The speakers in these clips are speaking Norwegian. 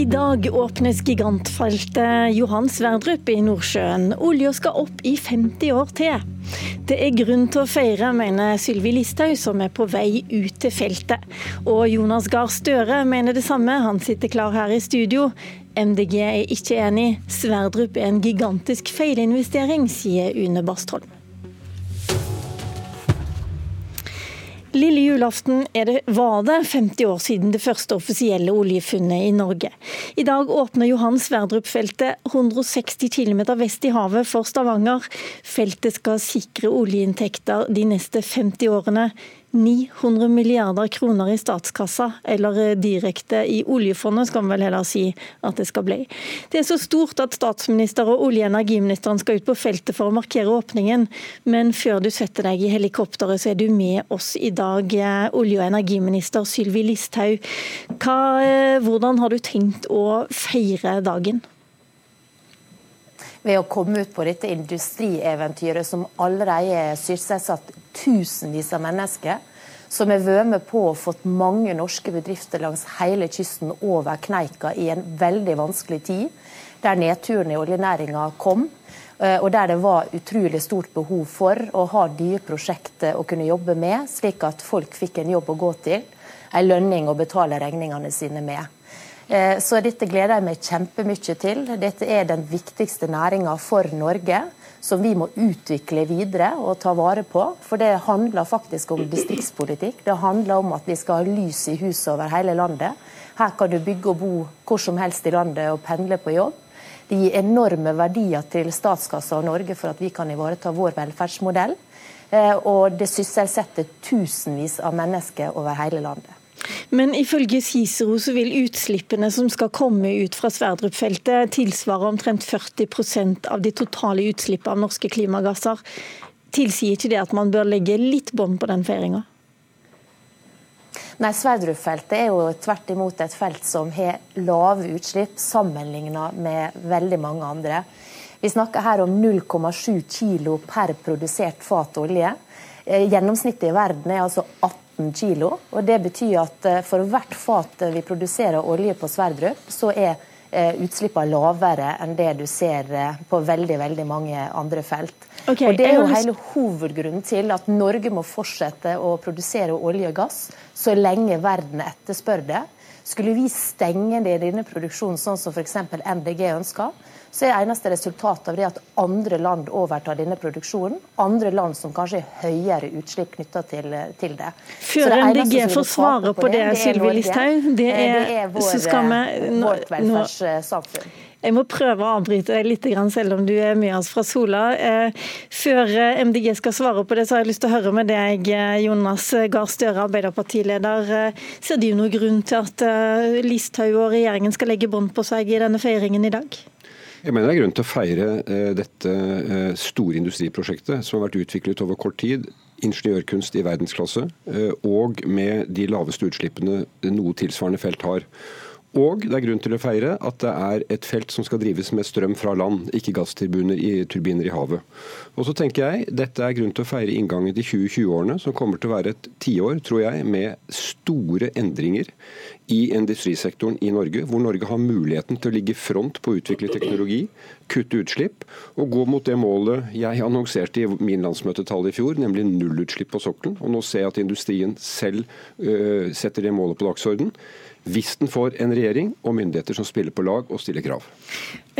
I dag åpnes gigantfeltet Johan Sverdrup i Nordsjøen. Olja skal opp i 50 år til. Det er grunn til å feire, mener Sylvi Listhaug, som er på vei ut til feltet. Og Jonas Gahr Støre mener det samme, han sitter klar her i studio. MDG er ikke enig. Sverdrup er en gigantisk feilinvestering, sier Une Bastholm. Lille julaften det, var det 50 år siden det første offisielle oljefunnet i Norge. I dag åpner Johan Sverdrup-feltet 160 km vest i havet for Stavanger. Feltet skal sikre oljeinntekter de neste 50 årene. 900 milliarder kroner i statskassa, eller eh, direkte i oljefondet, skal man vel heller si at det skal bli. Det er så stort at statsminister og olje- og energiministeren skal ut på feltet for å markere åpningen. Men før du setter deg i helikopteret, så er du med oss i dag, eh, olje- og energiminister Sylvi Listhaug. Eh, hvordan har du tenkt å feire dagen? Ved å komme ut på dette industrieventyret som allerede sysselsatt tusenvis av mennesker. Som har vært med på å fått mange norske bedrifter langs hele kysten over kneika i en veldig vanskelig tid. Der nedturen i oljenæringa kom, eh, og der det var utrolig stort behov for å ha nye prosjekter å kunne jobbe med, slik at folk fikk en jobb å gå til, en lønning å betale regningene sine med. Eh, så dette gleder jeg meg kjempemye til. Dette er den viktigste næringa for Norge, som vi må utvikle videre og ta vare på. For det handler faktisk om distriktspolitikk. Det handler om at vi skal ha lys i huset over hele landet. Her kan du bygge og bo hvor som helst i landet og pendle på jobb. Det gir enorme verdier til statskassa og Norge for at vi kan ivareta vår velferdsmodell. Eh, og det sysselsetter tusenvis av mennesker over hele landet. Men ifølge Cicero så vil utslippene som skal komme ut fra Sverdrup-feltet tilsvare omtrent 40% av de totale utslippene av norske klimagasser. Tilsier ikke det at man bør legge litt bånd på den feiringa? Nei, Sverdrup-feltet er jo tvert imot et felt som har lave utslipp sammenlignet med veldig mange andre. Vi snakker her om 0,7 kg per produsert fat olje. Eh, gjennomsnittet i verden er altså 18 18 kg. Og det betyr at eh, for hvert fat vi produserer olje på Sverdrup, så er eh, utslippene lavere enn det du ser eh, på veldig veldig mange andre felt. Okay, og Det er jo hele hovedgrunnen til at Norge må fortsette å produsere olje og gass så lenge verden etterspør det. Skulle vi stenge det i denne produksjonen, sånn som f.eks. MDG ønsker, så er eneste resultatet av det at andre land overtar denne produksjonen. Andre land som kanskje har høyere utslipp knytta til, til, det. Før MDG får svare på det, det Sylvi Listhaug, det er, det er vår, så skal vi, vårt velferdssamfunn. Jeg må prøve å avbryte deg litt, selv om du er med oss fra Sola. Eh, før eh, MDG skal svare på det, så har jeg lyst til å høre med deg, eh, Jonas Gahr Støre, Arbeiderpartileder. Ser du noen grunn til at Listhaug og regjeringen skal legge bånd på seg i denne feiringen i dag? Jeg mener det er grunn til å feire dette store industriprosjektet som har vært utviklet over kort tid. Ingeniørkunst i verdensklasse, og med de laveste utslippene noe tilsvarende felt har. Og det er grunn til å feire at det er et felt som skal drives med strøm fra land, ikke gassturbiner i, turbiner i havet. Og så tenker jeg Dette er grunn til å feire inngangen til 2020-årene, som kommer til å være et tiår, tror jeg, med store endringer i industrisektoren i Norge, hvor Norge har muligheten til å ligge i front på å utvikle teknologi, kutte utslipp og gå mot det målet jeg annonserte i min landsmøtetale i fjor, nemlig nullutslipp på sokkelen. Og nå ser jeg at industrien selv uh, setter det målet på dagsorden hvis den får en regjering og myndigheter som spiller på lag og stiller krav.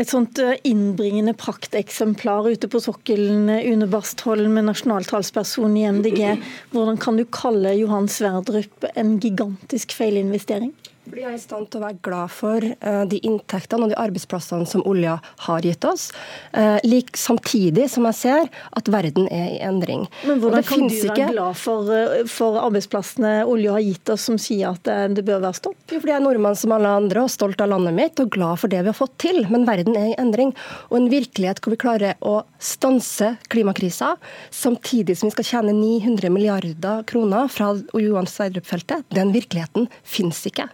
Et sånt eh, innbringende prakteksemplar ute på sokkelen, eh, Une Bastholm, nasjonaltalsperson i MDG. Hvordan kan du kalle Johan Sverdrup en gigantisk feilinvestering? Blir jeg i stand til å være glad for uh, de inntektene og de arbeidsplassene som olja har gitt oss, uh, lik, samtidig som jeg ser at verden er i endring. Men Hvordan kan du være ikke... glad for, uh, for, arbeidsplassene olja har gitt oss, som sier at det, det bør være stopp? Jo, fordi jeg er nordmann som alle andre og stolt av landet mitt og glad for det vi har fått til. Men verden er i endring. Og en virkelighet hvor vi klarer å stanse klimakrisa, samtidig som vi skal tjene 900 milliarder kroner fra Johan Sverdrup-feltet, den virkeligheten finnes ikke.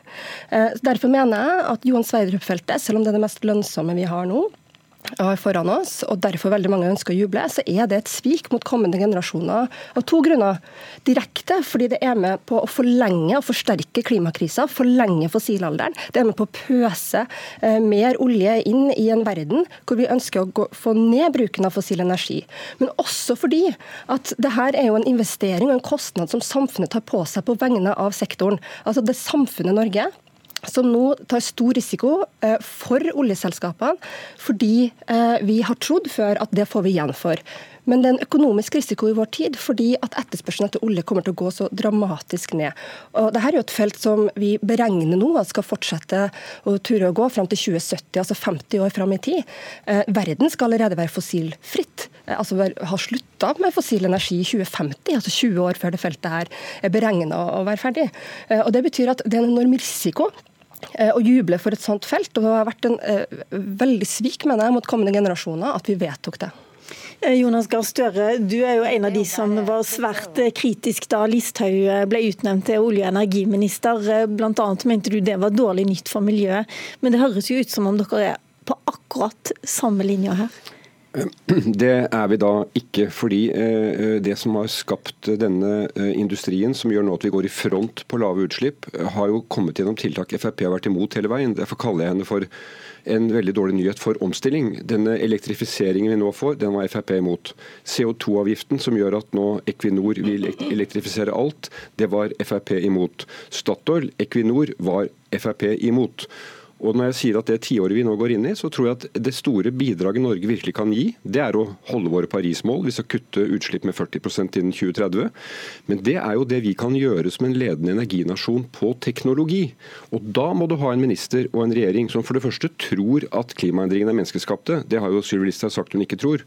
Eh, derfor mener jeg at Johan Sverdrup-feltet, selv om det er det mest lønnsomme vi har nå, foran oss, og derfor veldig mange ønsker å juble, så er det et svik mot kommende generasjoner av to grunner. Direkte fordi det er med på å forlenge og forsterke klimakrisa, forlenge fossilalderen. Det er med på å pøse eh, mer olje inn i en verden hvor vi ønsker å få ned bruken av fossil energi. Men også fordi at det her er jo en investering og en kostnad som samfunnet tar på seg på vegne av sektoren. Altså det samfunnet Norge som nå tar stor risiko eh, for oljeselskapene, fordi eh, vi har trodd før at det får vi igjen for. Men det er en økonomisk risiko i vår tid, fordi at etterspørselen etter olje kommer til å gå så dramatisk ned. Og Dette er jo et felt som vi beregner nå at skal fortsette å ture å gå fram til 2070, altså 50 år fram i tid. Eh, verden skal allerede være fossilfritt, altså ha slutta med fossil energi i 2050, altså 20 år før det feltet her er beregna å være ferdig. Og Det betyr at det er en enorm risiko å juble for et sånt felt. og Det har vært en uh, veldig svik mener jeg, mot kommende generasjoner at vi vedtok det. Eh, Jonas Gahr Støre, du er jo en av de som var svært eh, kritisk da Listhaug eh, ble utnevnt til olje- og energiminister. Annet mente du det var dårlig nytt for miljøet. Men det høres jo ut som om dere er på akkurat samme linje her? Det er vi da ikke, fordi det som har skapt denne industrien, som gjør nå at vi går i front på lave utslipp, har jo kommet gjennom tiltak Frp har vært imot hele veien. Derfor kaller jeg henne for en veldig dårlig nyhet for omstilling. Denne elektrifiseringen vi nå får, den var Frp imot. CO2-avgiften som gjør at nå Equinor vil elektrifisere alt, det var Frp imot. Statoil, Equinor var Frp imot. Og når jeg sier at det tiåret vi nå går inn i, så tror jeg at det store bidraget Norge virkelig kan gi, det er å holde våre Paris-mål. Vi skal kutte utslipp med 40% innen 2030. Men det er jo det vi kan gjøre som en ledende energinasjon på teknologi. Og da må du ha en minister og en regjering som for det første tror at klimaendringene er menneskeskapte. Det har jo Sylvi sagt hun ikke tror.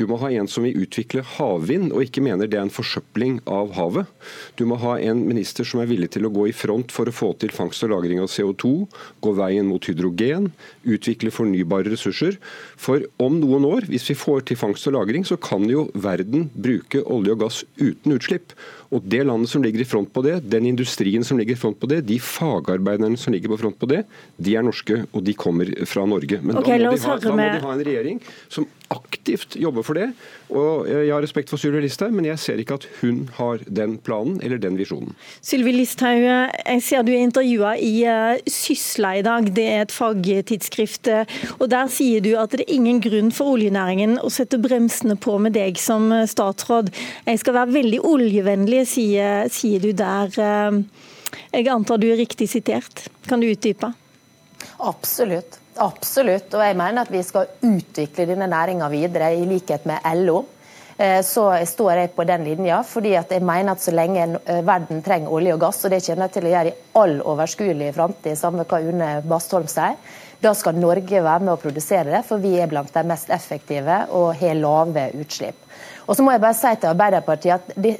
Du må ha en som vil utvikle havvind, og ikke mener det er en forsøpling av havet. Du må ha en minister som er villig til å gå i front for å få til fangst og lagring av CO2, gå veien mot hydrogen, utvikle fornybare ressurser. For om noen år, hvis vi får til fangst og lagring, så kan jo verden bruke olje og gass uten utslipp. Og det landet som ligger i front på det, den industrien som ligger i front på det, de fagarbeiderne som ligger på front på det, de er norske, og de kommer fra Norge. Men okay, da, må ha, da, må de ha, en regjering som aktivt jobber for det. Og Jeg har respekt for Sylvi Listhaug, men jeg ser ikke at hun har den planen eller den visjonen. Sylvi Listhaug, jeg ser du er intervjua i eh, Sysla i dag. Det er et fagtidsskrift. og Der sier du at det er ingen grunn for oljenæringen å sette bremsene på med deg som eh, statsråd. Jeg skal være veldig oljevennlig sier, sier du der. Eh, jeg antar du er riktig sitert. Kan du utdype? Absolutt. Absolutt. Og jeg mener at vi skal utvikle denne næringa videre, i likhet med LO. Eh, så står jeg på den linja, fordi jeg mener at så lenge eh, verden trenger olje og gass, og det kommer jeg til å gjøre i all overskuelig framtid, samme hva Une Bastholm sier, da skal Norge være med å produsere det, for vi er blant de mest effektive og har lave utslipp. Og så må jeg bare si til Arbeiderpartiet at det,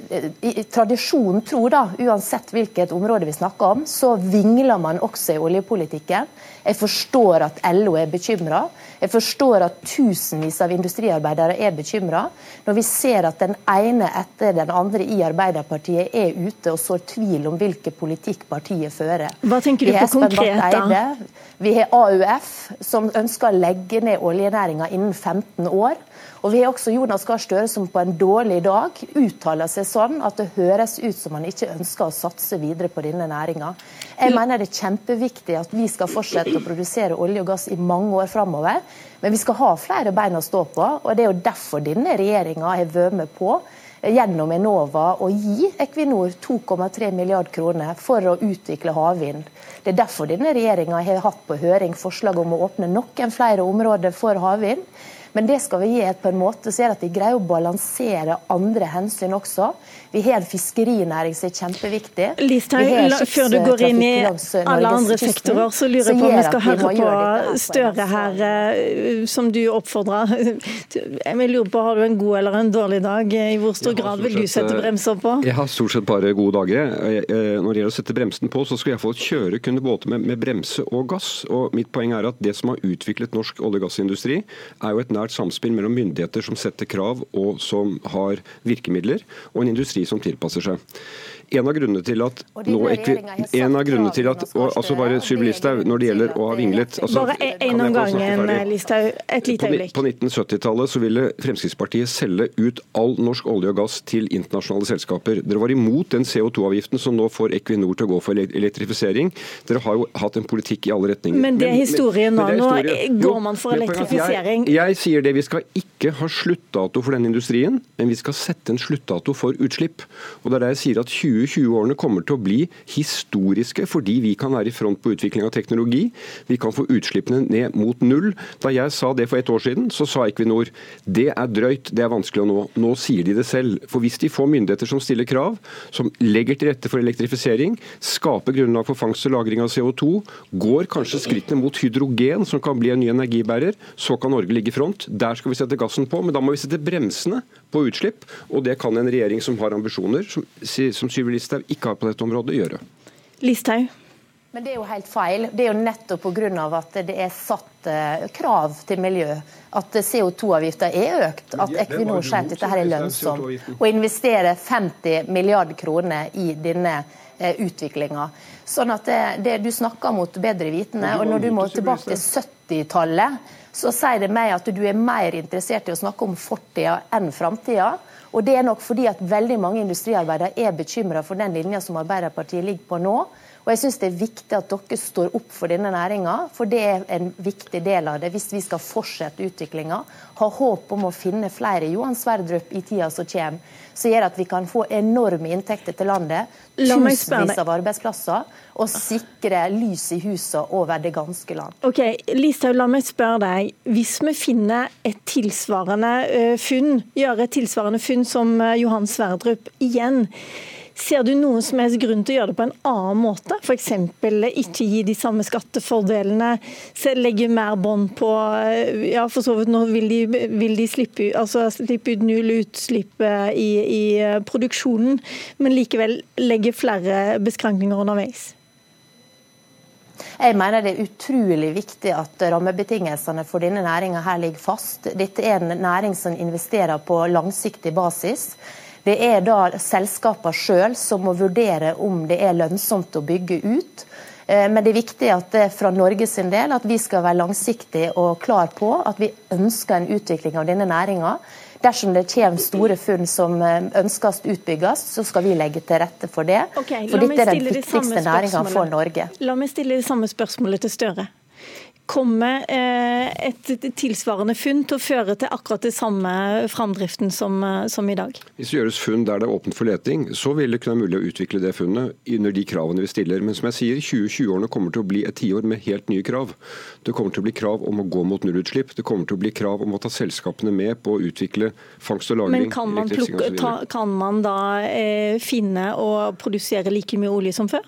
i, Tradisjonen tror, da, uansett hvilket område vi snakker om, så vingler man også i oljepolitikken. Jeg forstår at LO er bekymra. Jeg forstår at tusenvis av industriarbeidere er bekymra. Når vi ser at den ene etter den andre i Arbeiderpartiet er ute og sår tvil om hvilken politikk partiet fører. Hva tenker du på konkret, da? Vi har AUF, som ønsker å legge ned oljenæringa innen 15 år. Og vi har også Jonas Gahr Støre som på en dårlig dag uttaler seg sånn at det høres ut som han ikke ønsker å satse videre på denne næringa. Jeg mener det er kjempeviktig at vi skal fortsette å produsere olje og gass i mange år framover. Men vi skal ha flere bein å stå på, og det er jo derfor denne regjeringa har vært med på gjennom Enova å gi Equinor 2,3 milliard kroner for å utvikle havvind. Det er derfor denne regjeringa har hatt på høring forslag om å åpne noen flere områder for havvind. Men det skal vi gi på en måte så er at vi greier å balansere andre hensyn også. Vi har en fiskerinæring som er kjempeviktig. Listhaug, før du går inn i alle andre sektorer, så lurer jeg på om vi skal høre på Støre her, eh, som du oppfordrer. Jeg lurer på, Har du en god eller en dårlig dag? I hvor stor grad vil du sette eh, bremser på? Jeg har stort sett bare gode dager. Når det gjelder å sette bremsen på, så skal jeg få kjøre kunne båter med, med bremse og gass. Og Mitt poeng er at det som har utviklet norsk olje- og gassindustri, er jo et nært samspill mellom myndigheter som setter krav og som har virkemidler, og en industri som tilpasser seg. En av grunnene til at nå en av grunnene til at og, altså bare Sylvi Listhaug, når det gjelder å ha vinglet altså, Bare en om gangen, Listhaug. Et lite øyeblikk. På 1970-tallet så ville Fremskrittspartiet selge ut all norsk olje og gass til internasjonale selskaper. Dere var imot den CO2-avgiften som nå får Equinor til å gå for elektrifisering. Dere har jo hatt en politikk i alle retninger. Men det er historien nå. Nå går man for elektrifisering. Jeg, jeg sier det, vi skal ikke ha sluttdato for denne industrien, men vi skal sette en sluttdato for utslipp. Og det er der jeg sier at 20 2020-årene kommer til å bli historiske fordi vi kan være i front på utvikling av teknologi. Vi kan få utslippene ned mot null. Da jeg sa det for et år siden, så sa Equinor det er drøyt, det er vanskelig å nå. Nå sier de det selv. For hvis de får myndigheter som stiller krav, som legger til rette for elektrifisering, skaper grunnlag for fangst og lagring av CO2, går kanskje skrittene mot hydrogen, som kan bli en ny energibærer, så kan Norge ligge i front. Der skal vi sette gassen på, men da må vi sette bremsene på utslipp. Og det kan en regjering som har ambisjoner, som, som Sylvi Listhaug ikke har på dette området, gjøre. Listhaug. Men det er jo helt feil. Det er jo nettopp pga. at det er satt eh, krav til miljø. At CO2-avgifta er økt. At Equinor sier at dette her er lønnsomt. Å investere 50 milliarder kroner i denne eh, utviklinga. Sånn at det, det, Du snakker mot bedre vitende. og Når du må tilbake til 70-tallet, så sier det meg at du er mer interessert i å snakke om fortida enn framtida. Og det er nok fordi at veldig mange industriarbeidere er bekymra for den linja som Arbeiderpartiet ligger på nå. Og jeg syns det er viktig at dere står opp for denne næringa, for det er en viktig del av det hvis vi skal fortsette utviklinga. Ha håp om å finne flere Johan Sverdrup i tida som kommer, som gjør at vi kan få enorme inntekter til landet, tusenvis av arbeidsplasser, og sikre lys i husene over det ganske land. Ok, Listhaug, la meg spørre deg. Hvis vi finner et tilsvarende eh, funn, gjør et tilsvarende funn som eh, Johan Sverdrup igjen, Ser du noen som helst grunn til å gjøre det på en annen måte? F.eks. ikke gi de samme skattefordelene, legge mer bånd på eh, ja, for så vidt Nå vil de, vil de slippe, altså, slippe, ut null utslipp eh, i, i eh, produksjonen, men likevel legge flere beskrankninger underveis. Jeg mener det er utrolig viktig at rammebetingelsene for denne næringa ligger fast. Dette er en næring som investerer på langsiktig basis. Det er da selskapene sjøl som må vurdere om det er lønnsomt å bygge ut. Eh, men det er viktig at det fra Norges del at vi skal være langsiktige og klar på at vi ønsker en utvikling av denne næringa. Dersom det kommer store funn som eh, ønskes utbygges, så skal vi legge til rette for det. Okay, for dette er den viktigste næringa for Norge. La meg stille det samme spørsmålet til Støre kommer eh, et tilsvarende funn til å føre til akkurat det samme framdriften som, eh, som, i dag? Hvis det gjøres funn der det er åpent for leting, så vil det kunne være mulig å utvikle det funnet under de kravene vi stiller. Men som jeg sier, 2020-årene kommer til å bli et tiår med helt nye krav. Det kommer til å bli krav om å gå mot nullutslipp. Det kommer til å bli krav om å ta selskapene med på å utvikle fangst og lagring. Men kan man, plukke, ta, kan man da eh, finne og produsere like mye olje som før?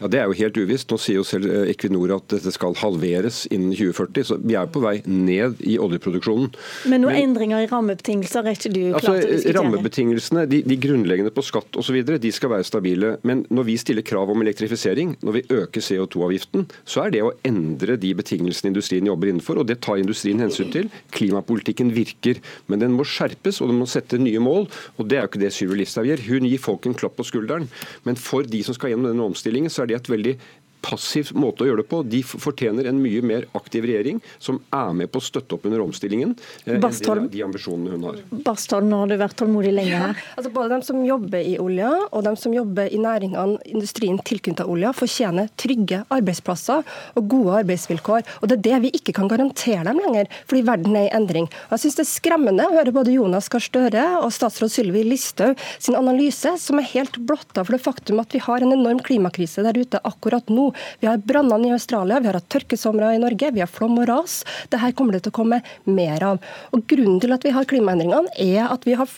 Ja, Det er jo helt uvisst. Nå sier jo selv eh, Equinor at dette skal halveres innen 2040. Så vi er på vei ned i oljeproduksjonen. Men noen Men, endringer i rammebetingelser er ikke du klar altså, til å diskutere? Rammebetingelsene, de, de grunnleggende på skatt osv., de skal være stabile. Men når vi stiller krav om elektrifisering, når vi øker CO2-avgiften, så er det å endre de betingelsene industrien jobber innenfor. Og det tar industrien hensyn til. Klimapolitikken virker. Men den må skjerpes, og den må sette nye mål. Og det er jo ikke det Syri Listhaug gjør. Hun gir folk en klapp på skulderen. Men for de som skal gjennom denne omstillingen, så er det et veldig passiv måte å gjøre det på. De fortjener en mye mer aktiv regjering som er med på å støtte opp under omstillingen. Eh, Bastholm. De ambisjonene hun har. Bastholm, nå har du vært tålmodig lenge her. Ja, altså både de som jobber i olja og de som jobber i næringene, industrien tilknyttet olja, fortjener trygge arbeidsplasser og gode arbeidsvilkår. Og Det er det vi ikke kan garantere dem lenger, fordi verden er i endring. Og jeg synes Det er skremmende å høre både Jonas Gahr Støre og statsråd Sylvi Listhaug sin analyse, som er helt blotta for det faktum at vi har en enorm klimakrise der ute akkurat nå. Vi har brannene i Australia, vi har hatt tørkesomre i Norge, vi har flom og ras. Dette kommer det til å komme mer av. Og Grunnen til at vi har klimaendringene, er at vi har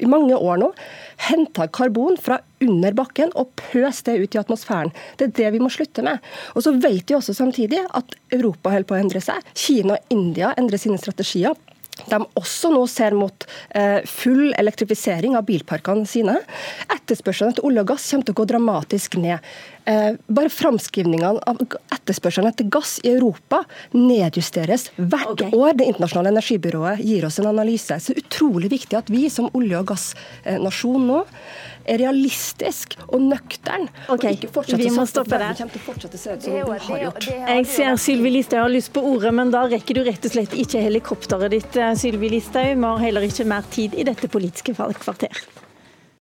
i mange år nå henta karbon fra under bakken og pøst det ut i atmosfæren. Det er det vi må slutte med. Og så vet vi også samtidig at Europa holder på å endre seg. Kina og India endrer sine strategier de også nå ser mot eh, full elektrifisering av bilparkene sine. Etterspørselen etter olje og gass kommer til å gå dramatisk ned. Eh, bare framskrivningene av etterspørselen etter gass i Europa nedjusteres hvert okay. år. Det internasjonale energibyrået gir oss en analyse. Så det er utrolig viktig at vi som olje- og gassnasjon nå er realistisk og nøktern. Okay, vi må stoppe der. Jeg ser Sylvi Listhaug har lyst på ordet, men da rekker du rett og slett ikke helikopteret ditt. Eh, Sylvi Listhaug. Vi har heller ikke mer tid i dette politiske kvarter.